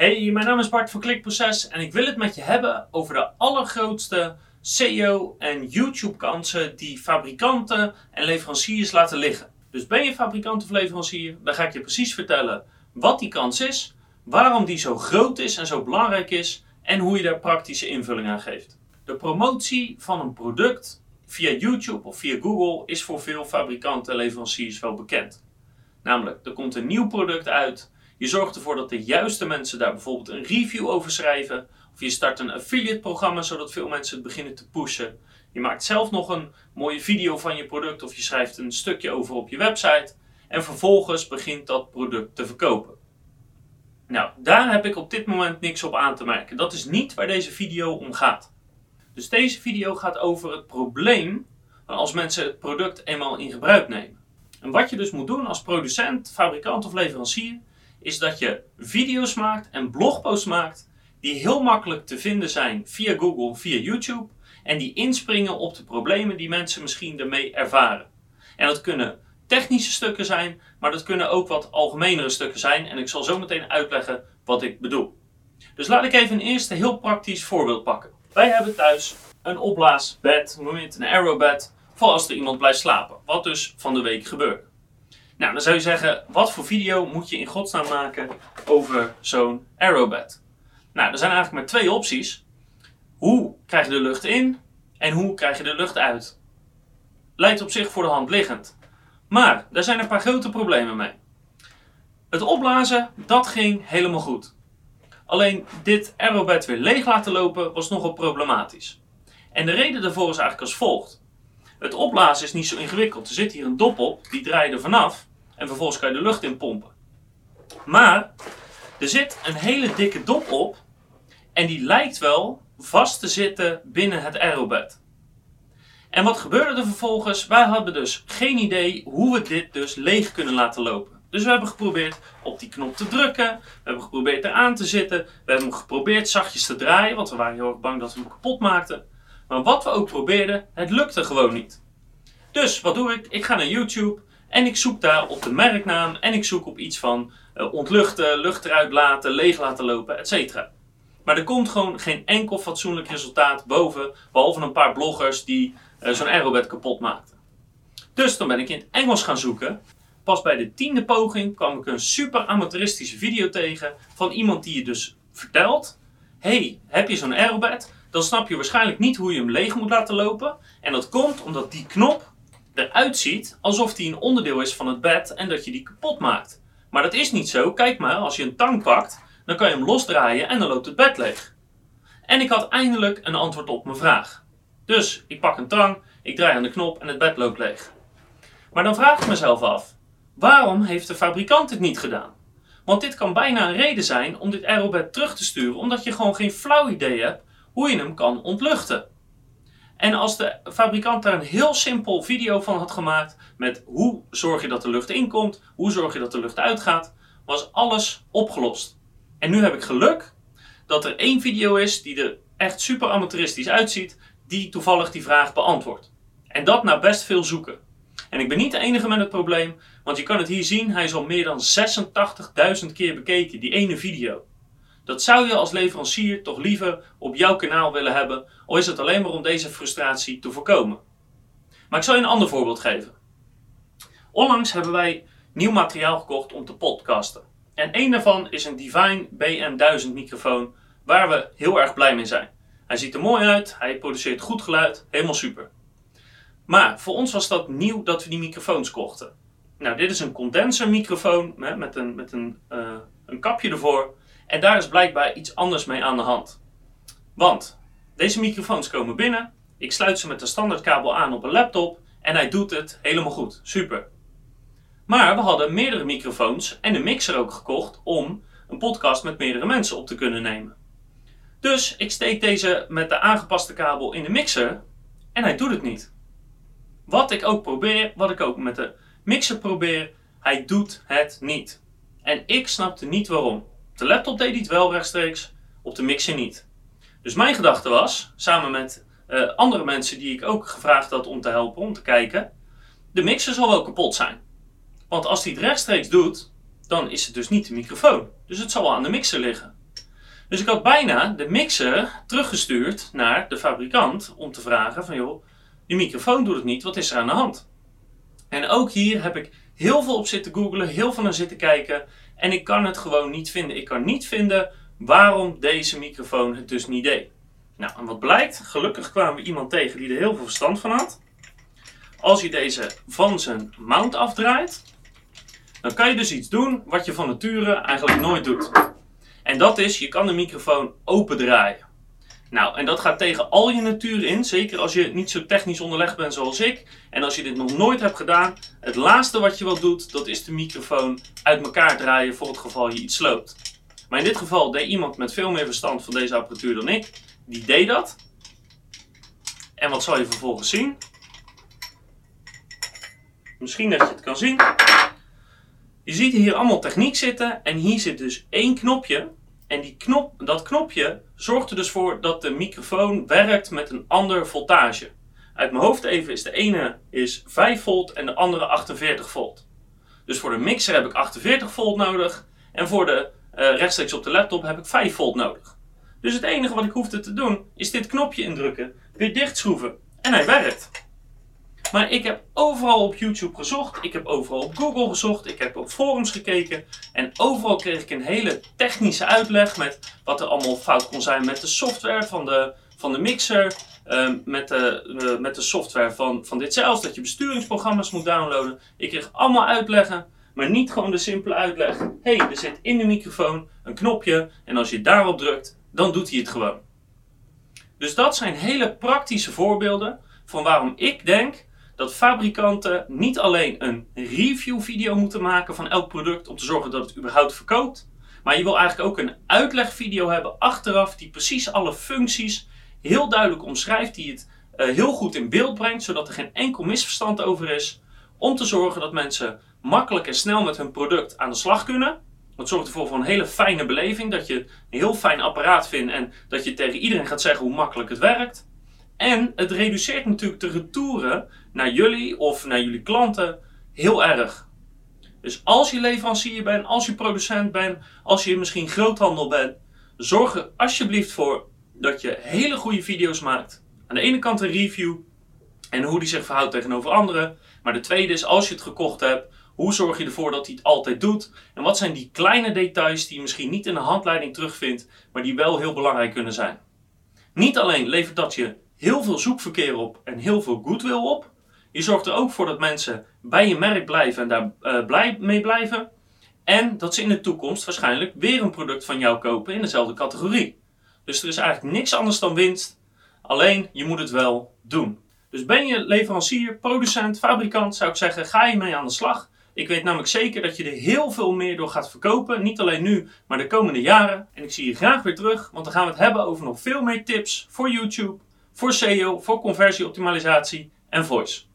Hey, mijn naam is Bart van Klikproces en ik wil het met je hebben over de allergrootste SEO en YouTube kansen die fabrikanten en leveranciers laten liggen. Dus ben je fabrikant of leverancier, dan ga ik je precies vertellen wat die kans is, waarom die zo groot is en zo belangrijk is en hoe je daar praktische invulling aan geeft. De promotie van een product via YouTube of via Google is voor veel fabrikanten en leveranciers wel bekend. Namelijk, er komt een nieuw product uit. Je zorgt ervoor dat de juiste mensen daar bijvoorbeeld een review over schrijven. Of je start een affiliate programma zodat veel mensen het beginnen te pushen. Je maakt zelf nog een mooie video van je product of je schrijft een stukje over op je website. En vervolgens begint dat product te verkopen. Nou, daar heb ik op dit moment niks op aan te merken. Dat is niet waar deze video om gaat. Dus deze video gaat over het probleem als mensen het product eenmaal in gebruik nemen. En wat je dus moet doen als producent, fabrikant of leverancier, is dat je video's maakt en blogposts maakt die heel makkelijk te vinden zijn via Google, via YouTube en die inspringen op de problemen die mensen misschien ermee ervaren. En dat kunnen technische stukken zijn, maar dat kunnen ook wat algemenere stukken zijn en ik zal zo meteen uitleggen wat ik bedoel. Dus laat ik even een eerste heel praktisch voorbeeld pakken. Wij hebben thuis een opblaasbed, een aerobed, voor als er iemand blijft slapen. Wat dus van de week gebeurt. Nou, dan zou je zeggen, wat voor video moet je in godsnaam maken over zo'n aerobed? Nou, er zijn eigenlijk maar twee opties. Hoe krijg je de lucht in en hoe krijg je de lucht uit? Lijkt op zich voor de hand liggend. Maar daar zijn een paar grote problemen mee. Het opblazen, dat ging helemaal goed. Alleen dit aerobed weer leeg laten lopen was nogal problematisch. En de reden daarvoor is eigenlijk als volgt. Het opblazen is niet zo ingewikkeld. Er zit hier een dop op, die draai je er vanaf en vervolgens kan je de lucht in pompen. Maar er zit een hele dikke dop op en die lijkt wel vast te zitten binnen het aerobed. En wat gebeurde er vervolgens? Wij hadden dus geen idee hoe we dit dus leeg kunnen laten lopen. Dus we hebben geprobeerd op die knop te drukken. We hebben geprobeerd eraan te zitten. We hebben geprobeerd zachtjes te draaien, want we waren heel erg bang dat we hem kapot maakten. Maar wat we ook probeerden, het lukte gewoon niet. Dus wat doe ik? Ik ga naar YouTube en ik zoek daar op de merknaam en ik zoek op iets van uh, ontluchten, lucht eruit laten, leeg laten lopen, etc. Maar er komt gewoon geen enkel fatsoenlijk resultaat boven, behalve een paar bloggers die uh, zo'n aerobed kapot maakten. Dus dan ben ik in het Engels gaan zoeken. Pas bij de tiende poging kwam ik een super amateuristische video tegen van iemand die je dus vertelt: Hey, heb je zo'n aerobed? Dan snap je waarschijnlijk niet hoe je hem leeg moet laten lopen. En dat komt omdat die knop eruit ziet alsof die een onderdeel is van het bed en dat je die kapot maakt. Maar dat is niet zo. Kijk maar, als je een tang pakt, dan kan je hem losdraaien en dan loopt het bed leeg. En ik had eindelijk een antwoord op mijn vraag. Dus ik pak een tang, ik draai aan de knop en het bed loopt leeg. Maar dan vraag ik mezelf af: waarom heeft de fabrikant het niet gedaan? Want dit kan bijna een reden zijn om dit aerobed terug te sturen, omdat je gewoon geen flauw idee hebt hoe je hem kan ontluchten. En als de fabrikant daar een heel simpel video van had gemaakt met hoe zorg je dat de lucht inkomt, hoe zorg je dat de lucht uitgaat, was alles opgelost. En nu heb ik geluk dat er één video is die er echt super amateuristisch uitziet, die toevallig die vraag beantwoordt. En dat na best veel zoeken. En ik ben niet de enige met het probleem, want je kan het hier zien, hij is al meer dan 86.000 keer bekeken, die ene video. Dat zou je als leverancier toch liever op jouw kanaal willen hebben, of is het alleen maar om deze frustratie te voorkomen. Maar ik zal je een ander voorbeeld geven. Onlangs hebben wij nieuw materiaal gekocht om te podcasten. En een daarvan is een Divine BM1000 microfoon, waar we heel erg blij mee zijn. Hij ziet er mooi uit, hij produceert goed geluid, helemaal super. Maar voor ons was dat nieuw dat we die microfoons kochten. Nou, dit is een condensermicrofoon met een, met een, uh, een kapje ervoor. En daar is blijkbaar iets anders mee aan de hand. Want deze microfoons komen binnen, ik sluit ze met de standaardkabel aan op een laptop en hij doet het helemaal goed. Super. Maar we hadden meerdere microfoons en een mixer ook gekocht om een podcast met meerdere mensen op te kunnen nemen. Dus ik steek deze met de aangepaste kabel in de mixer en hij doet het niet. Wat ik ook probeer, wat ik ook met de mixer probeer, hij doet het niet. En ik snapte niet waarom de laptop deed hij het wel rechtstreeks, op de mixer niet. Dus mijn gedachte was, samen met uh, andere mensen die ik ook gevraagd had om te helpen, om te kijken, de mixer zal wel kapot zijn. Want als hij het rechtstreeks doet, dan is het dus niet de microfoon. Dus het zal wel aan de mixer liggen. Dus ik had bijna de mixer teruggestuurd naar de fabrikant om te vragen van joh, die microfoon doet het niet, wat is er aan de hand? En ook hier heb ik heel veel op zitten googlen, heel veel naar zitten kijken en ik kan het gewoon niet vinden. Ik kan niet vinden waarom deze microfoon het dus niet deed. Nou, en wat blijkt? Gelukkig kwamen we iemand tegen die er heel veel verstand van had. Als je deze van zijn mount afdraait, dan kan je dus iets doen wat je van nature eigenlijk nooit doet. En dat is, je kan de microfoon open draaien. Nou, en dat gaat tegen al je natuur in. Zeker als je niet zo technisch onderlegd bent zoals ik. En als je dit nog nooit hebt gedaan. Het laatste wat je wel doet, dat is de microfoon uit elkaar draaien voor het geval je iets sloopt. Maar in dit geval deed iemand met veel meer verstand van deze apparatuur dan ik. Die deed dat. En wat zal je vervolgens zien? Misschien dat je het kan zien. Je ziet hier allemaal techniek zitten. En hier zit dus één knopje. En die knop, dat knopje zorgt er dus voor dat de microfoon werkt met een ander voltage. Uit mijn hoofd even is de ene is 5 volt en de andere 48 volt. Dus voor de mixer heb ik 48 volt nodig. En voor de uh, rechtstreeks op de laptop heb ik 5 volt nodig. Dus het enige wat ik hoefde te doen is dit knopje indrukken, weer dichtschroeven en hij werkt. Maar ik heb overal op YouTube gezocht, ik heb overal op Google gezocht, ik heb op forums gekeken en overal kreeg ik een hele technische uitleg met wat er allemaal fout kon zijn met de software van de, van de mixer, uh, met, de, uh, met de software van, van dit zelfs, dat je besturingsprogramma's moet downloaden. Ik kreeg allemaal uitleggen, maar niet gewoon de simpele uitleg. Hé, hey, er zit in de microfoon een knopje en als je daarop drukt, dan doet hij het gewoon. Dus dat zijn hele praktische voorbeelden van waarom ik denk dat fabrikanten niet alleen een review video moeten maken van elk product om te zorgen dat het überhaupt verkoopt, maar je wil eigenlijk ook een uitlegvideo hebben achteraf die precies alle functies heel duidelijk omschrijft, die het uh, heel goed in beeld brengt, zodat er geen enkel misverstand over is, om te zorgen dat mensen makkelijk en snel met hun product aan de slag kunnen. Dat zorgt ervoor voor een hele fijne beleving, dat je een heel fijn apparaat vindt en dat je tegen iedereen gaat zeggen hoe makkelijk het werkt. En het reduceert natuurlijk de retouren naar jullie of naar jullie klanten heel erg. Dus als je leverancier bent, als je producent bent, als je misschien groothandel bent, zorg er alsjeblieft voor dat je hele goede video's maakt. Aan de ene kant een review en hoe die zich verhoudt tegenover anderen. Maar de tweede is als je het gekocht hebt, hoe zorg je ervoor dat hij het altijd doet? En wat zijn die kleine details die je misschien niet in de handleiding terugvindt, maar die wel heel belangrijk kunnen zijn? Niet alleen levert dat je heel veel zoekverkeer op en heel veel goodwill op. Je zorgt er ook voor dat mensen bij je merk blijven en daar uh, blij mee blijven. En dat ze in de toekomst waarschijnlijk weer een product van jou kopen in dezelfde categorie. Dus er is eigenlijk niks anders dan winst. Alleen je moet het wel doen. Dus ben je leverancier, producent, fabrikant, zou ik zeggen, ga je mee aan de slag. Ik weet namelijk zeker dat je er heel veel meer door gaat verkopen. Niet alleen nu, maar de komende jaren. En ik zie je graag weer terug, want dan gaan we het hebben over nog veel meer tips voor YouTube, voor SEO, voor conversieoptimalisatie en voice.